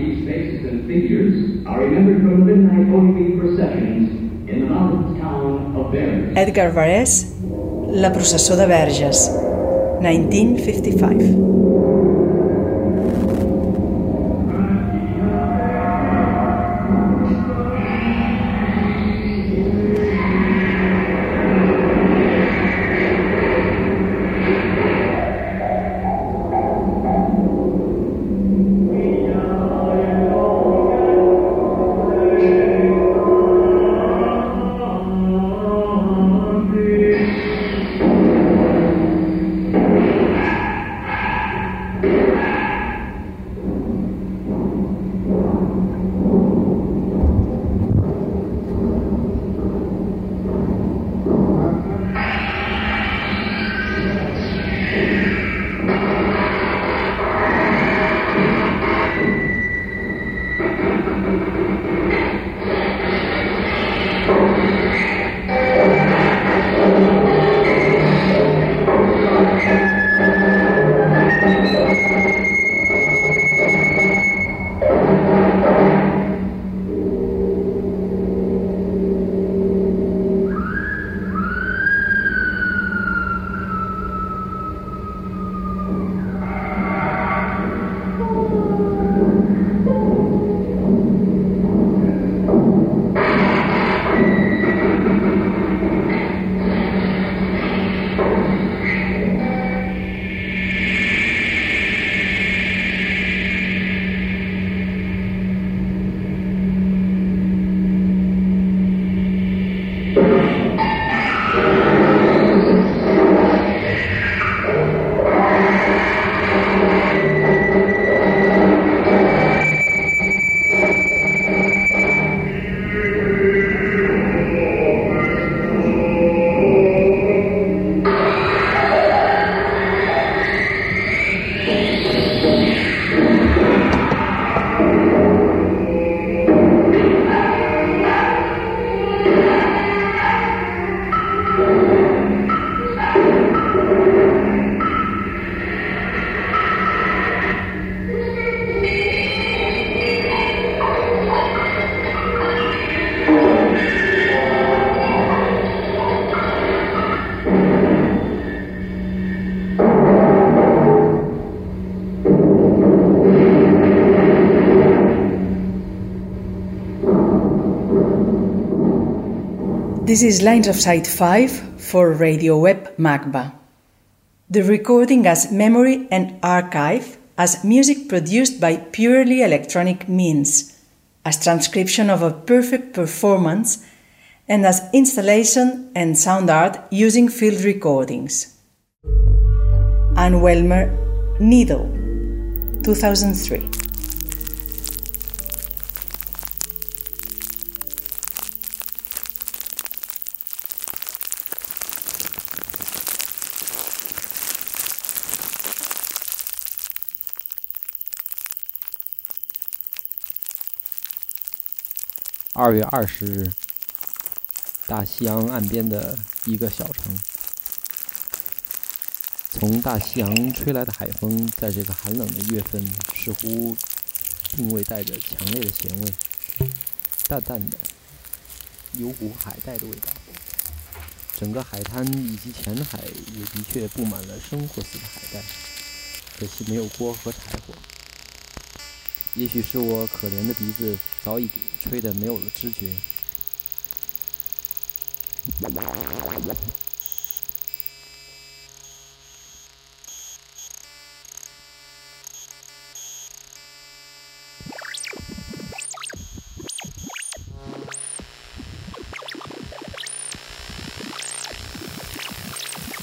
These faces and figures are remembered from midnight Holy Week processions in the mountainous town of Verges. Edgar Varese, La processó de Verges, 1955. This is Lines of Sight 5 for Radio Web MACBA. The recording as memory and archive as music produced by purely electronic means, as transcription of a perfect performance, and as installation and sound art using field recordings. Ann Welmer, Needle, 2003. 二月二十日，大西洋岸边的一个小城。从大西洋吹来的海风，在这个寒冷的月份，似乎并未带着强烈的咸味，淡淡的，有股海带的味道。整个海滩以及浅海也的确布满了生活似的海带，可惜没有锅和柴火。也许是我可怜的鼻子早已吹得没有了知觉。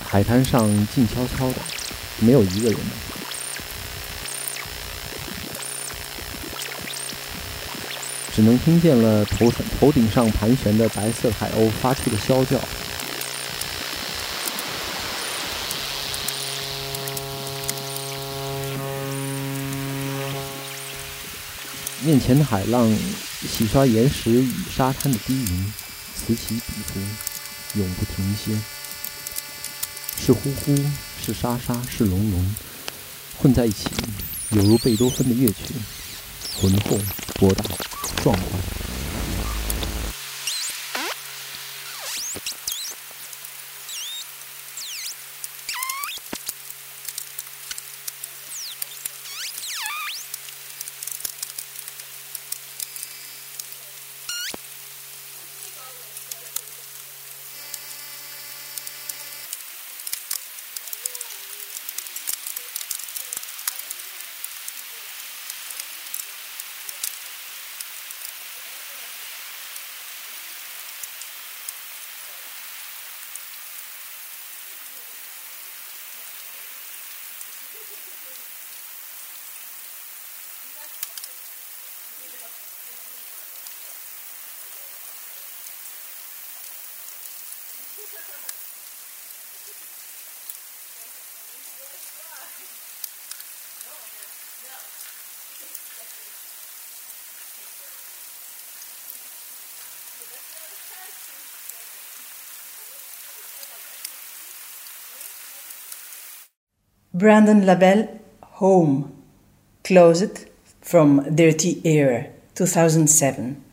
海滩上静悄悄的，没有一个人。只能听见了头上头顶上盘旋的白色海鸥发出的啸叫。面前的海浪洗刷岩石与沙滩的低吟，此起彼伏，永不停歇。是呼呼，是沙沙，是隆隆，混在一起，犹如贝多芬的乐曲。浑厚、博大、壮观。Brandon Labelle, Home, Closet from Dirty Air, 2007.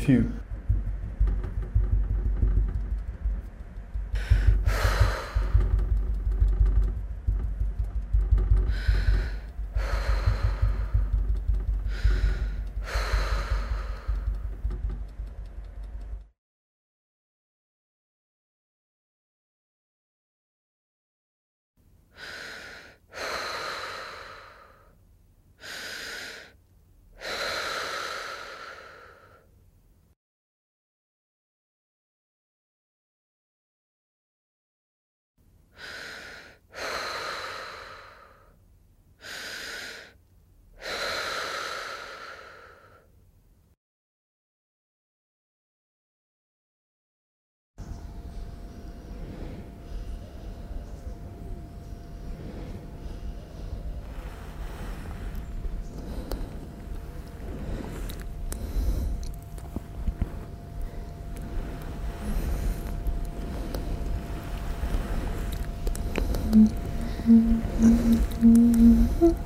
If you Mm-hmm.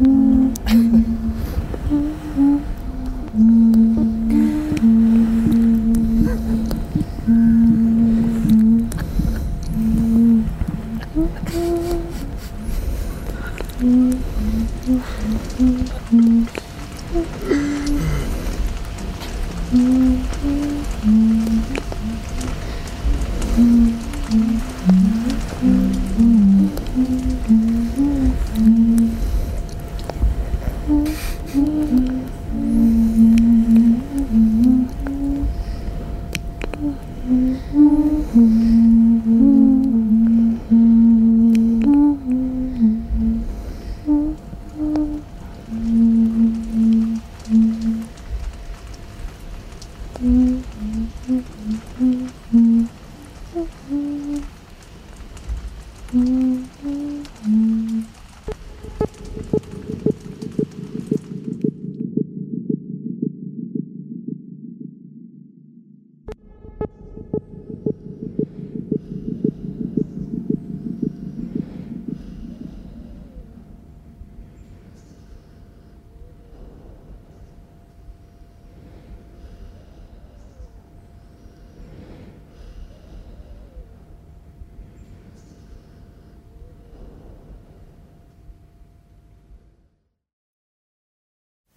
Mm-hmm.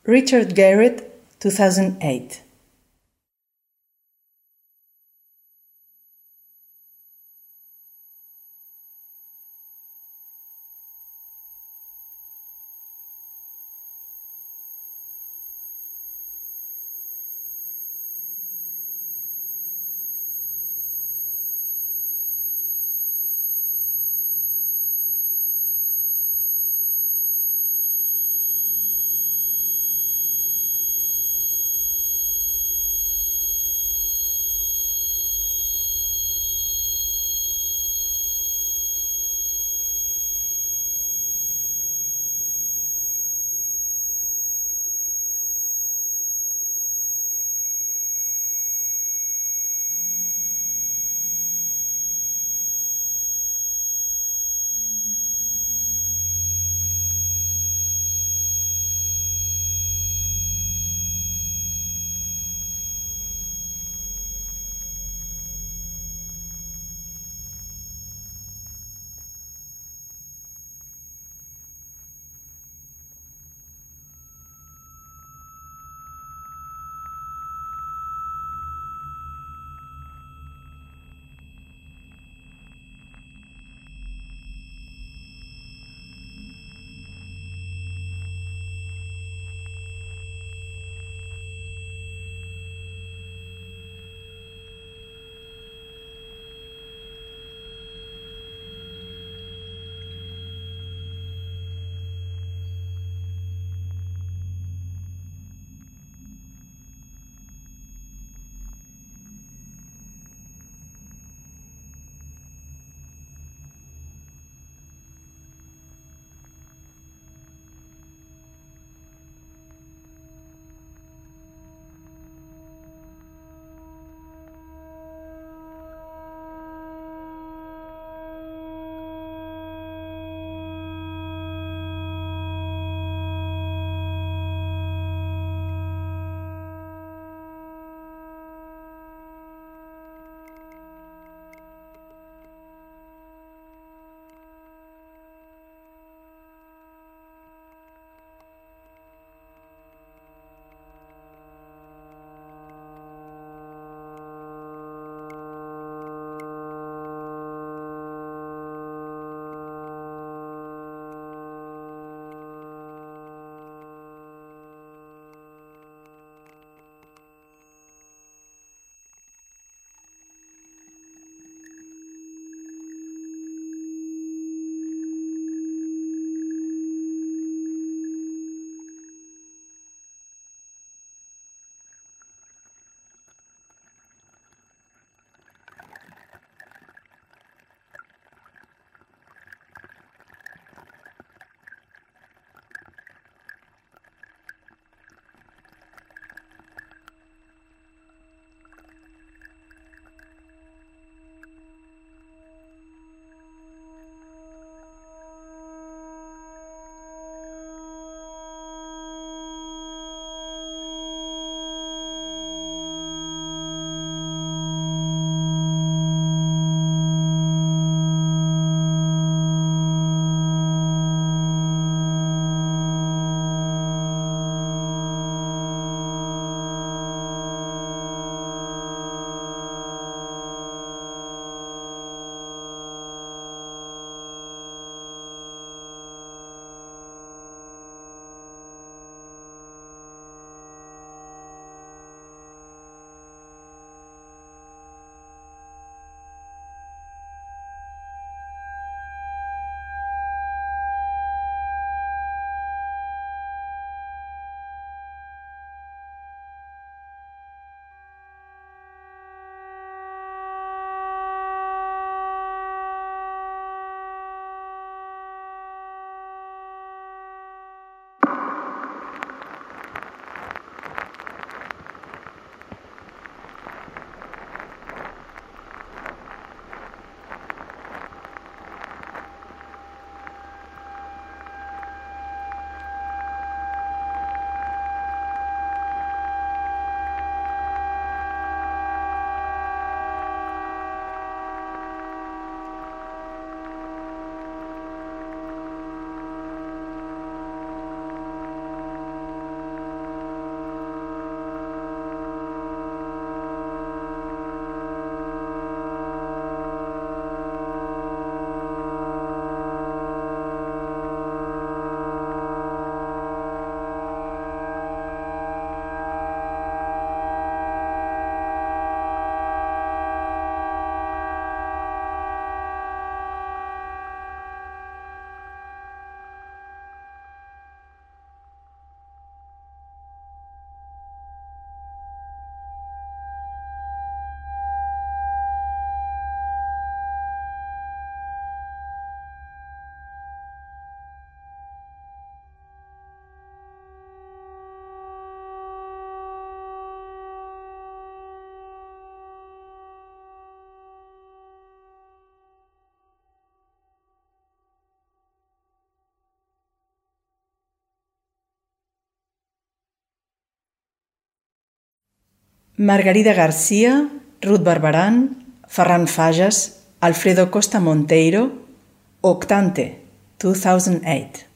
Richard Garrett, 2008. Margarida García, Ruth Barberán, Ferran Fages, Alfredo Costa Monteiro, Octante, 2008.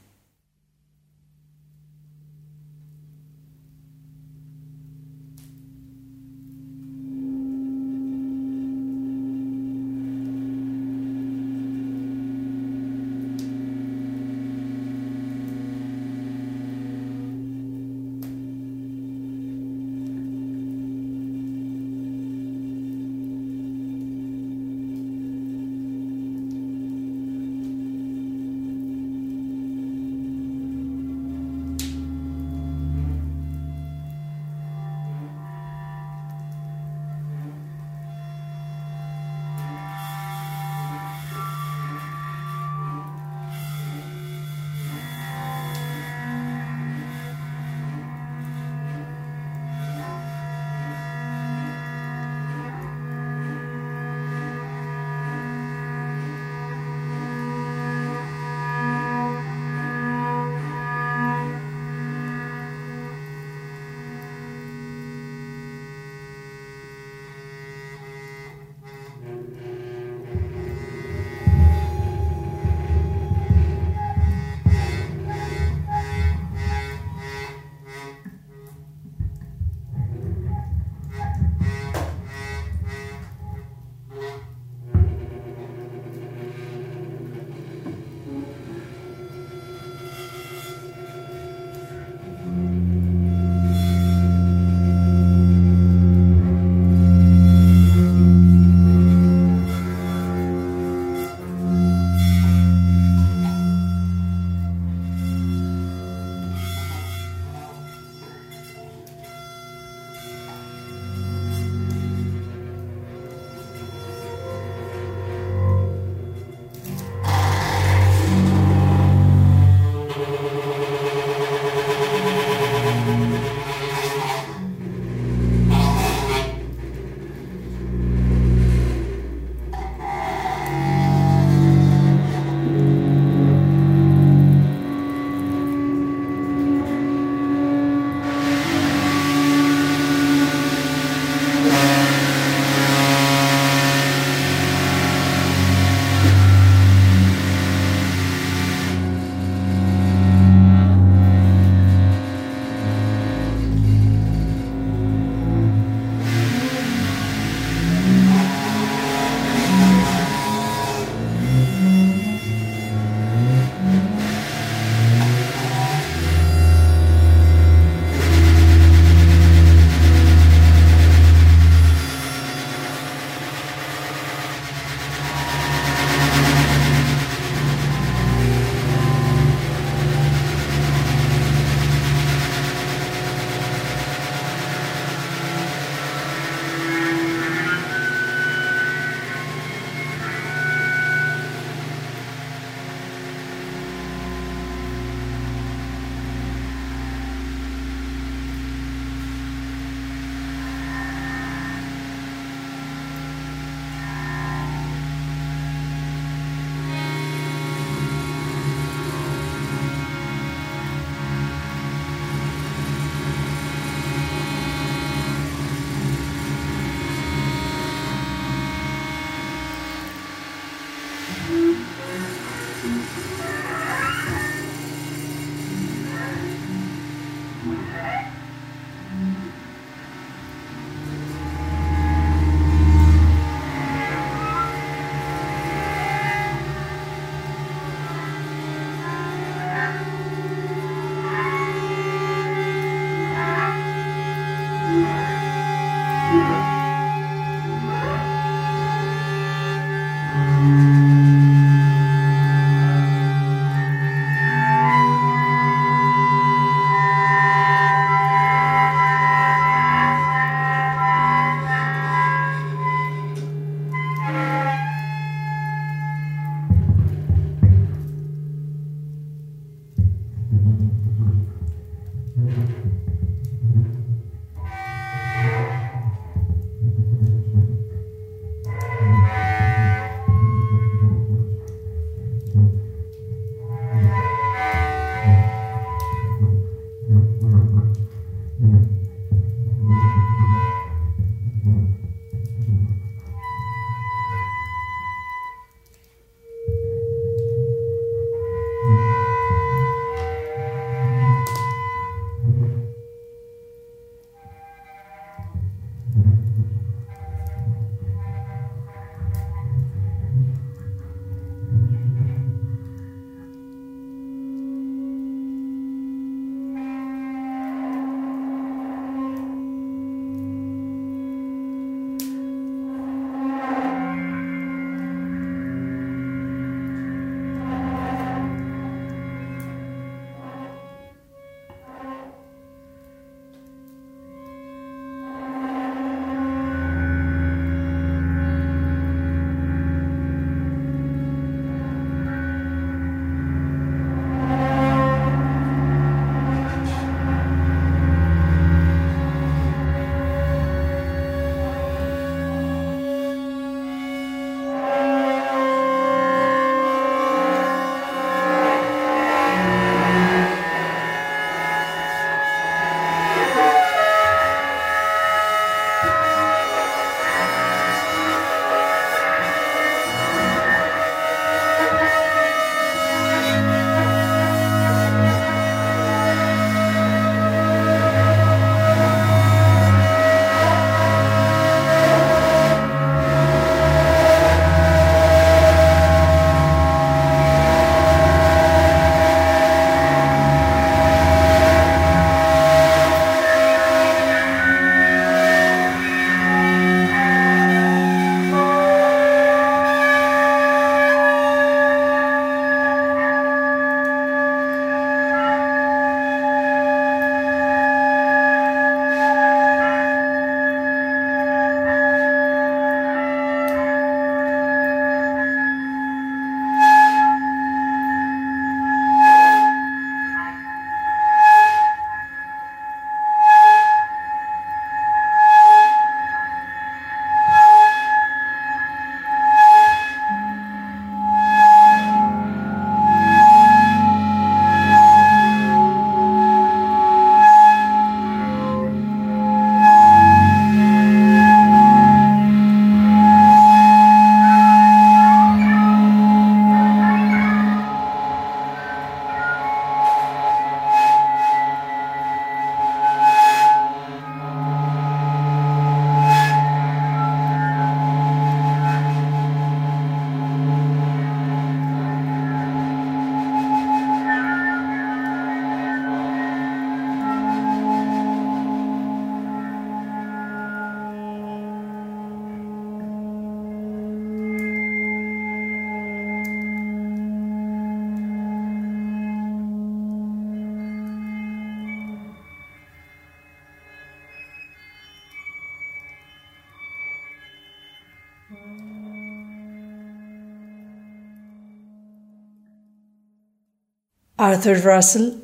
Arthur Russell,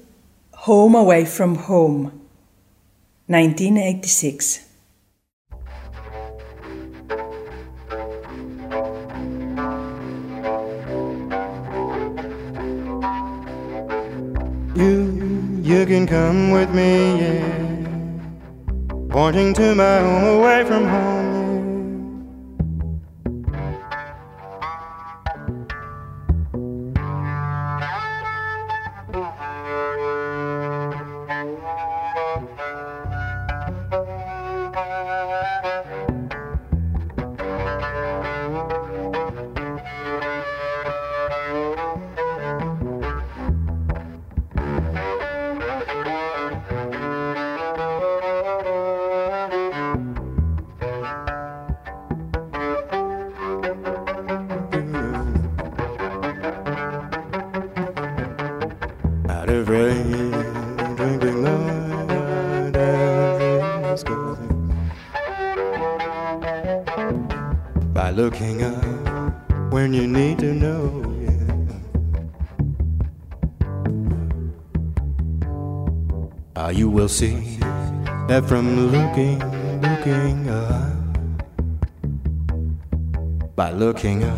Home Away from Home, 1986. You, you can come with me, yeah. Pointing to my home away from home. Looking, looking up, by looking up,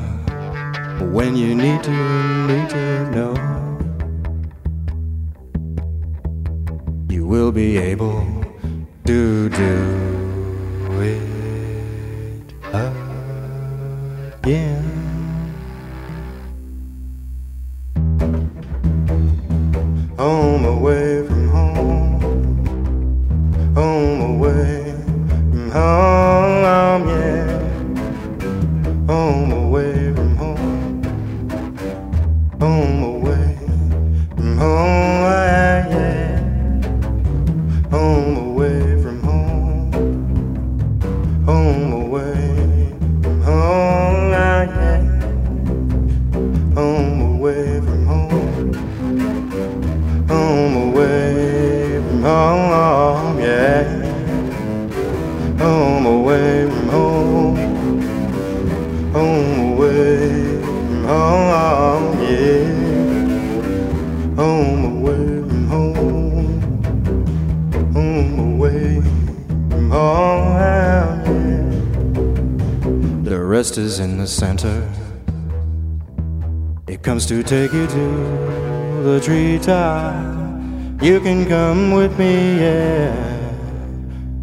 treetop. You can come with me, yeah.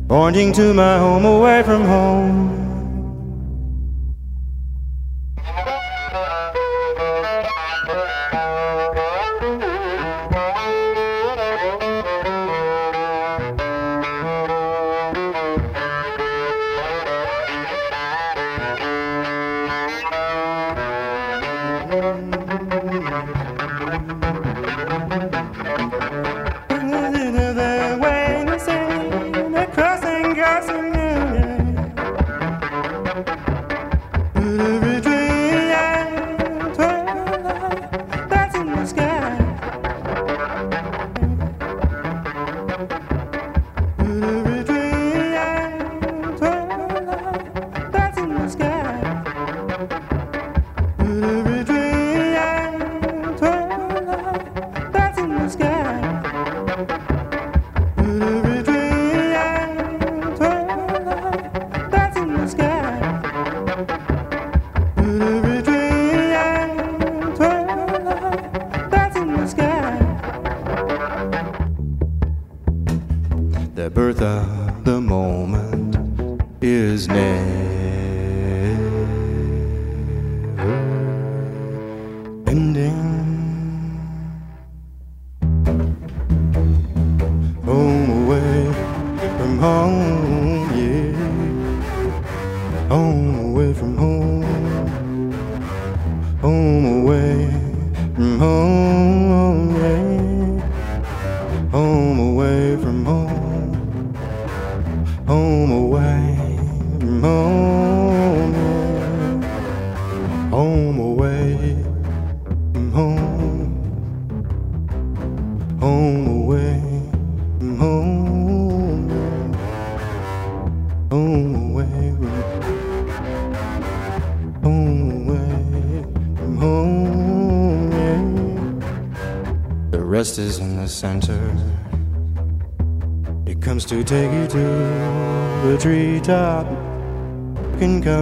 Pointing to my home away from home.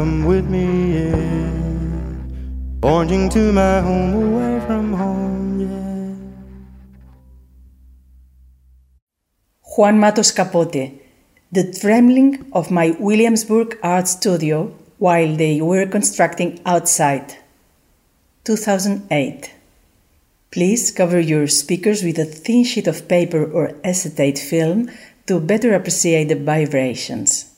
Come with me, yeah. Pointing to my home away from home, yeah. Juan Matos Capote, the trembling of my Williamsburg art studio while they were constructing outside. 2008. Please cover your speakers with a thin sheet of paper or acetate film to better appreciate the vibrations.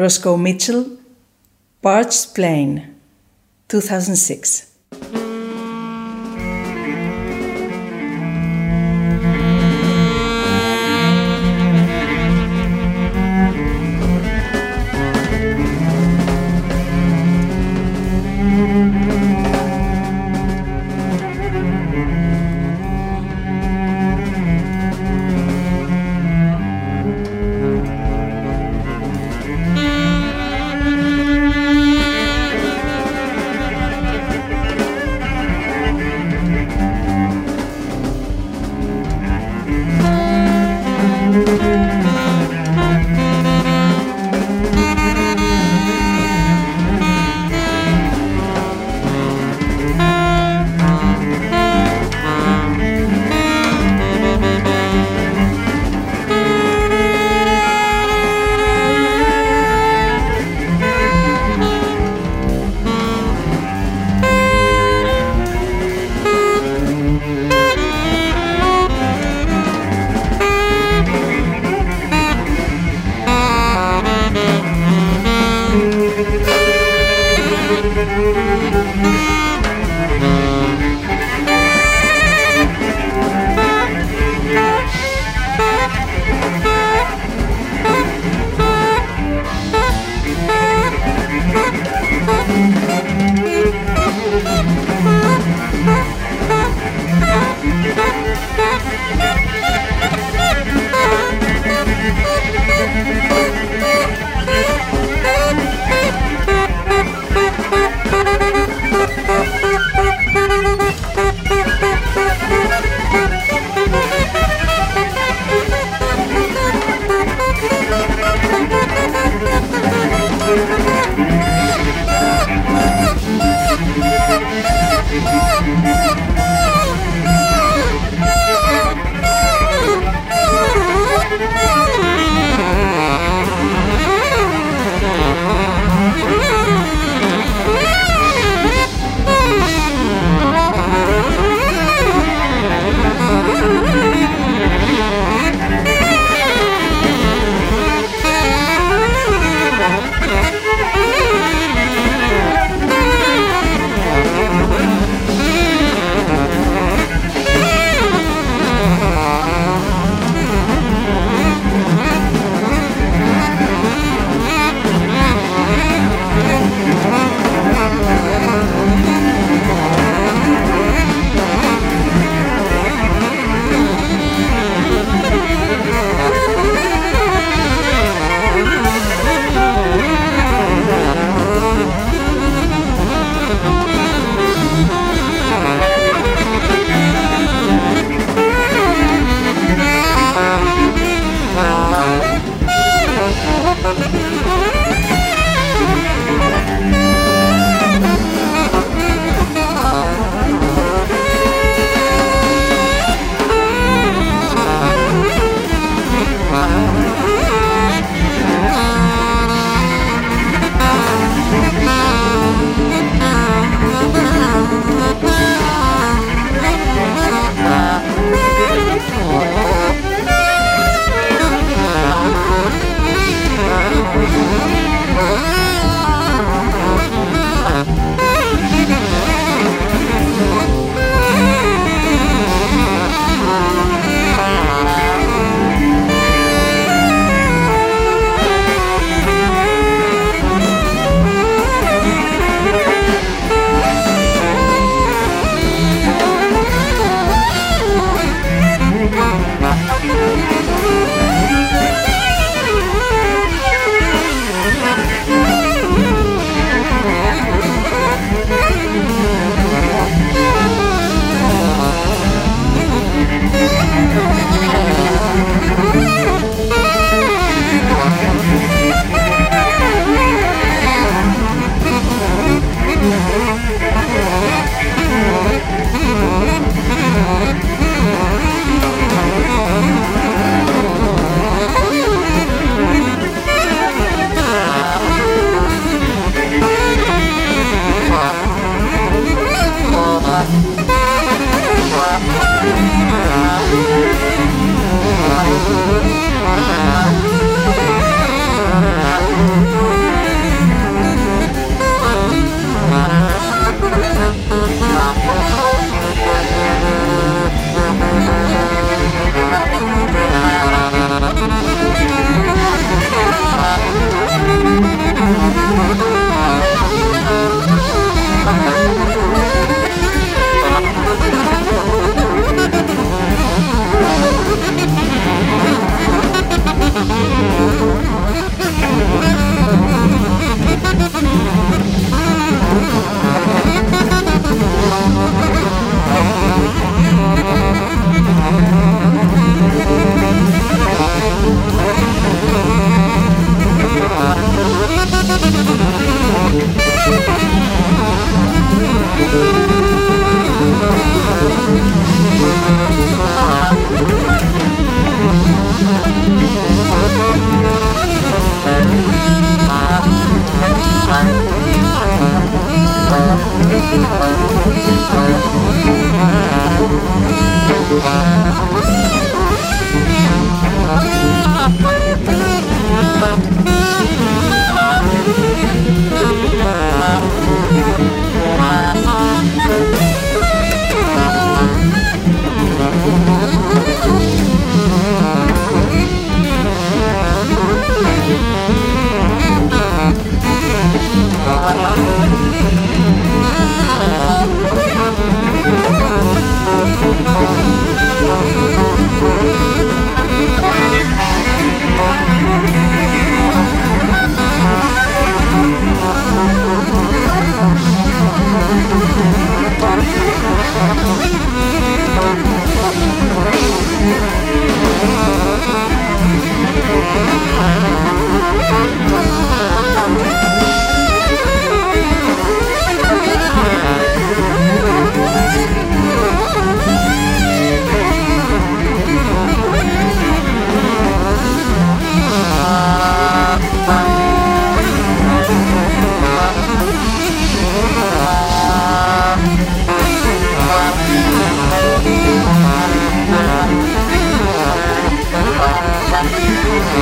Roscoe Mitchell, Parched Plain, 2006.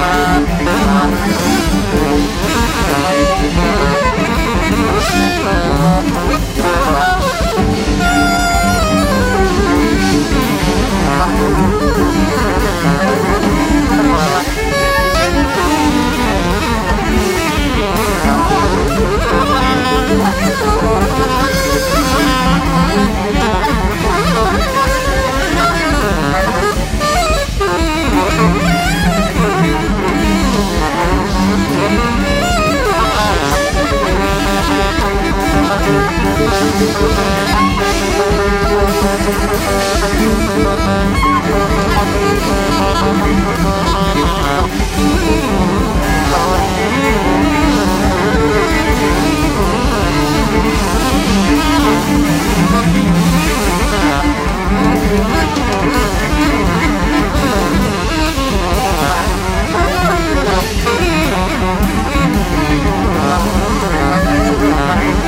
Thank you. Bye.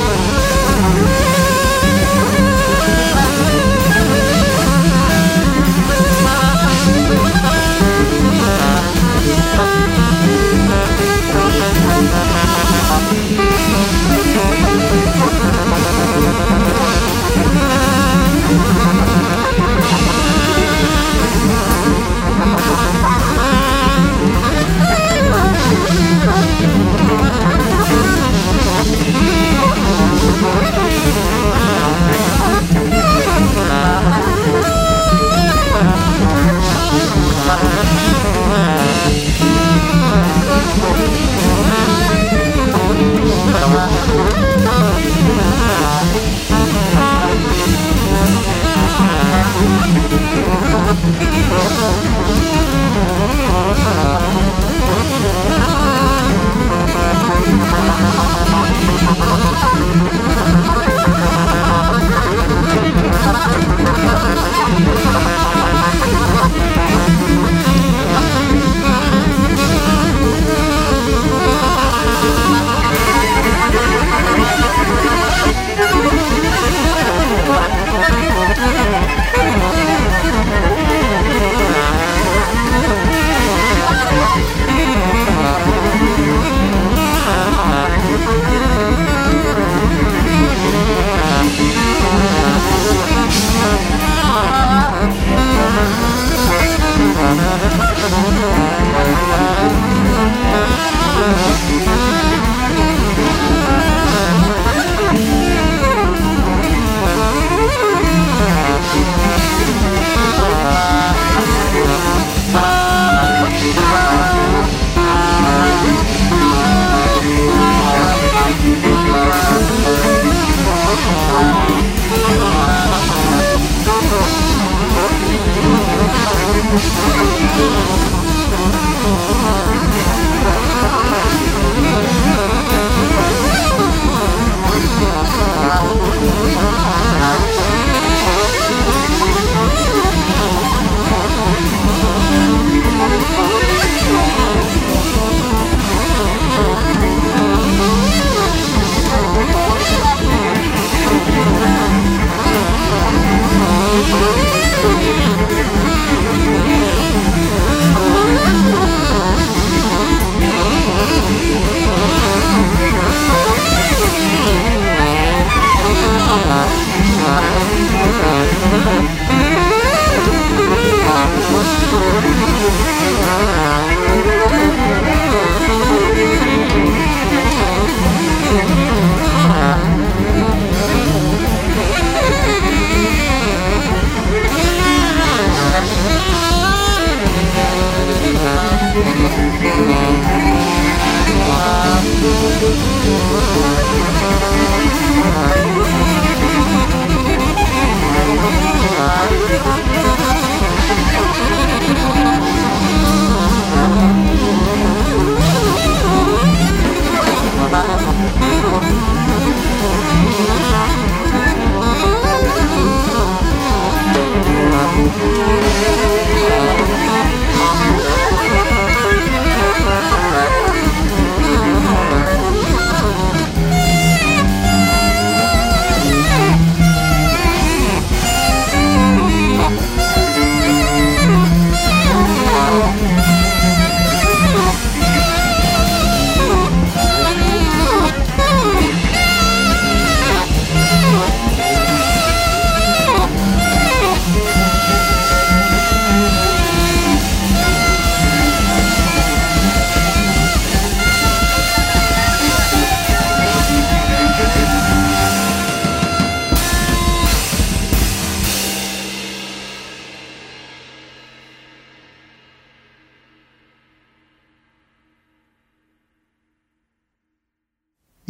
Ha ha ha ha ha!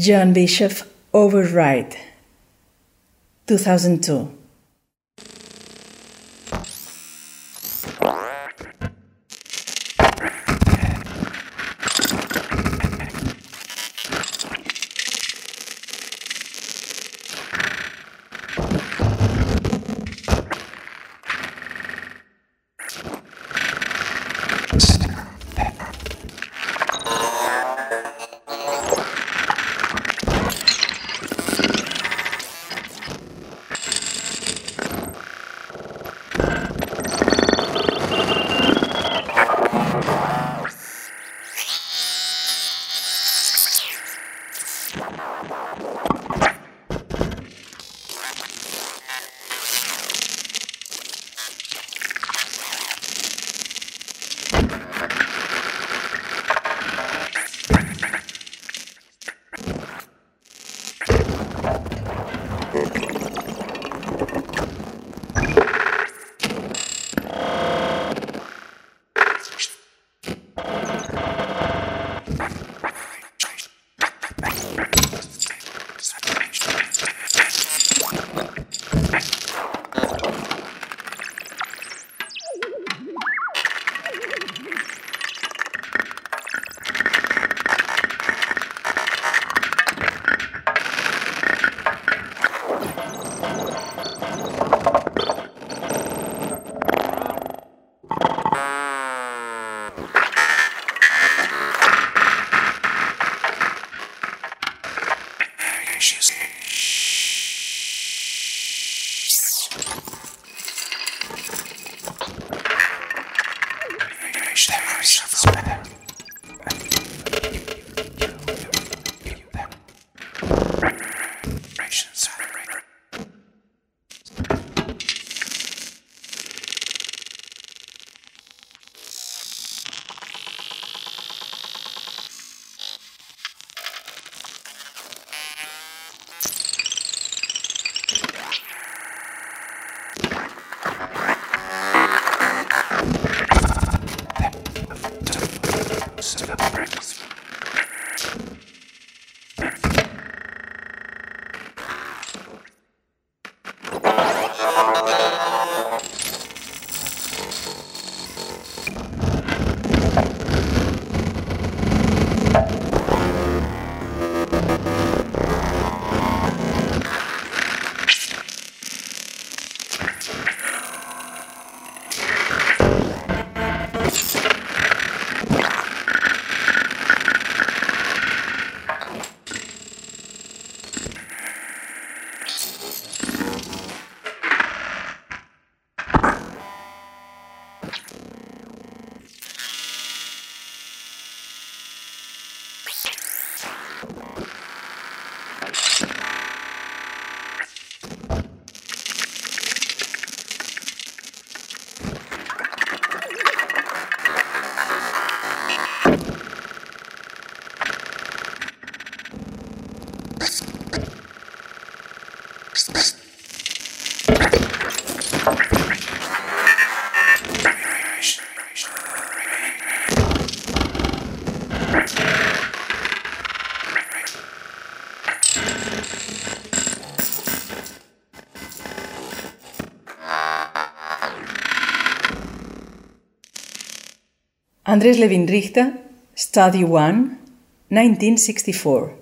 John Bischoff Override 2002 Andres Lewin-Richter, Study 1, 1964.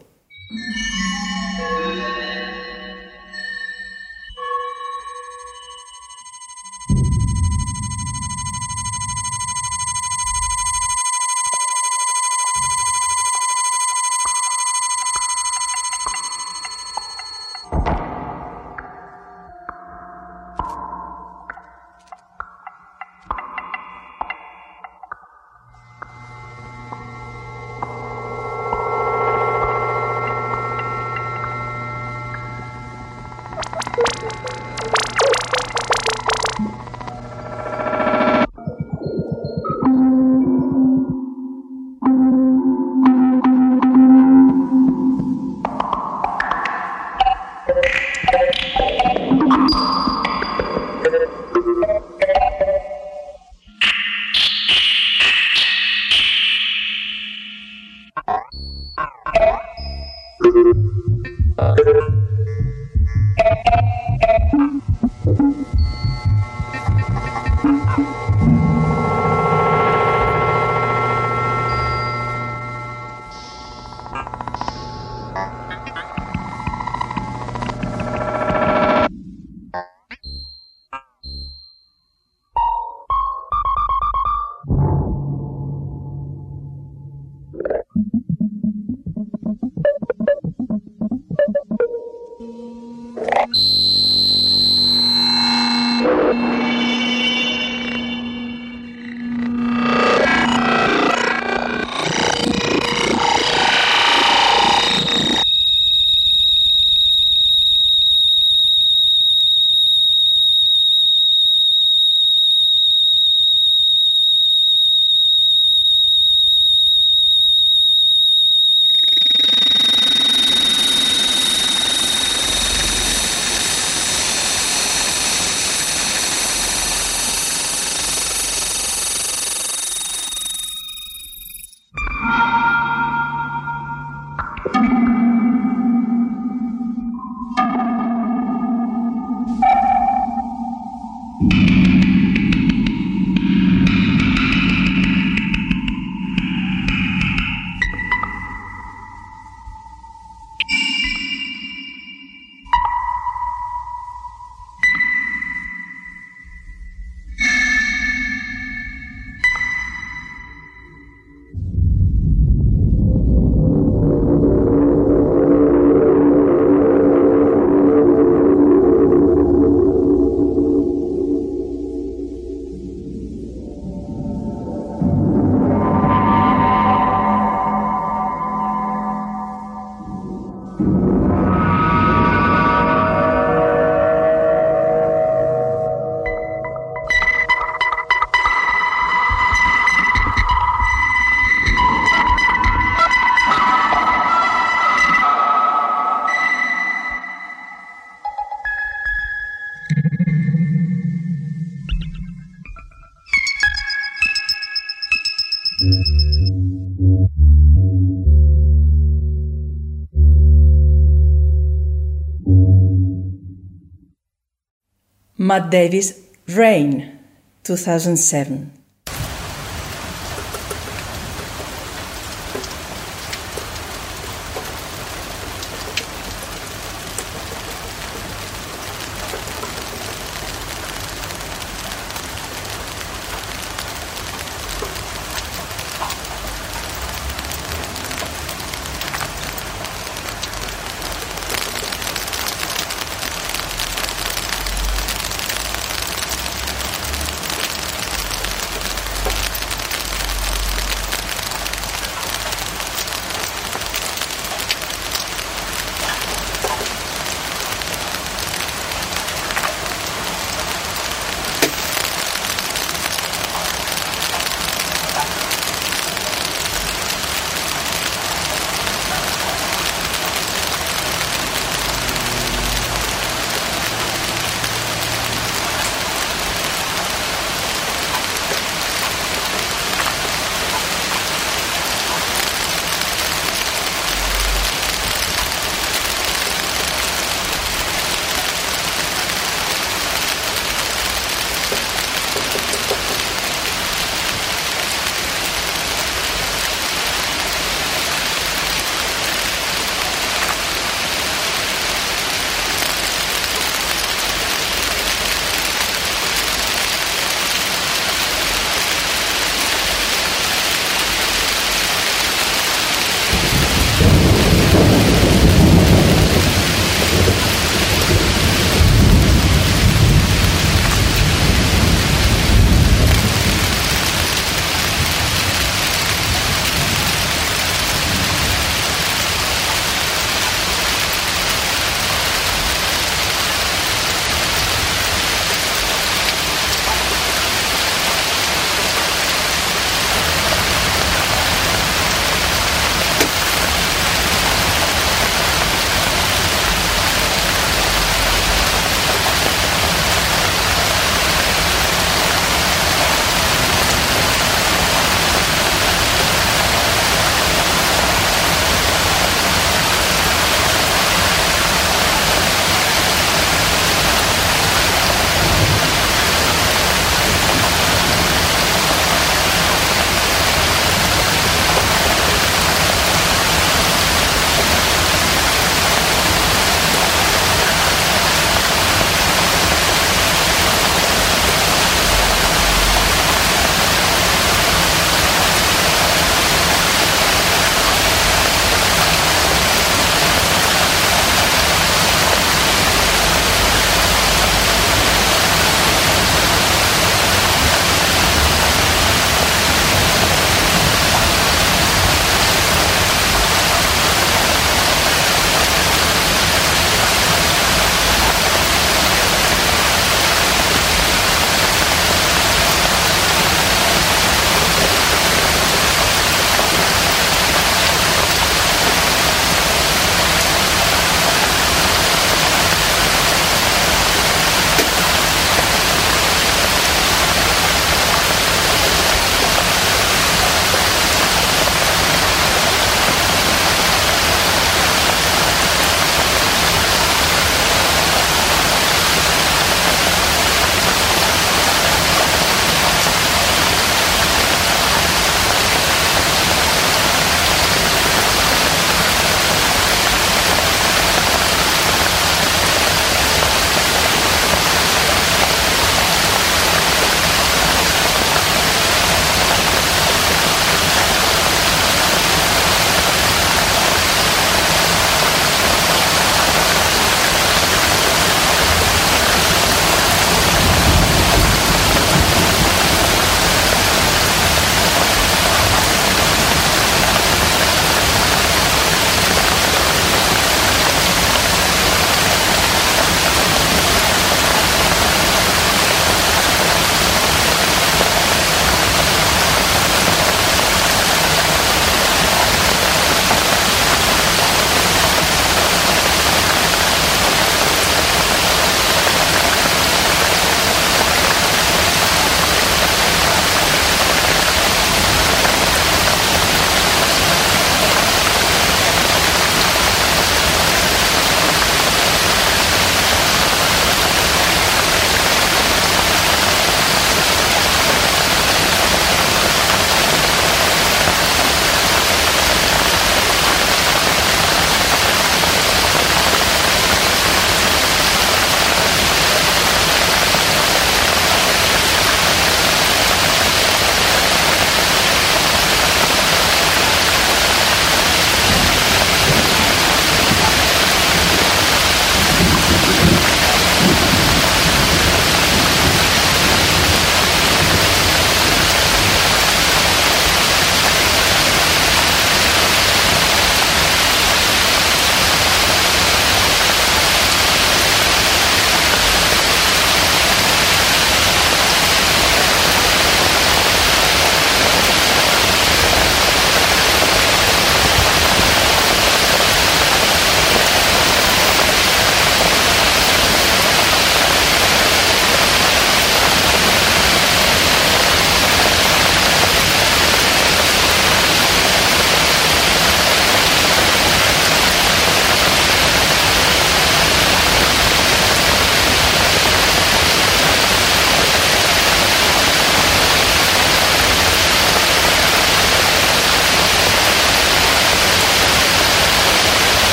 Davis, Rain, 2007.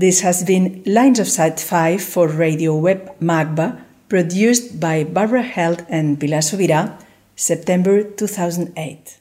This has been Lines of Sight 5 for Radio Web MACBA, produced by Barbara Held and Pilar Subirà, September 2008.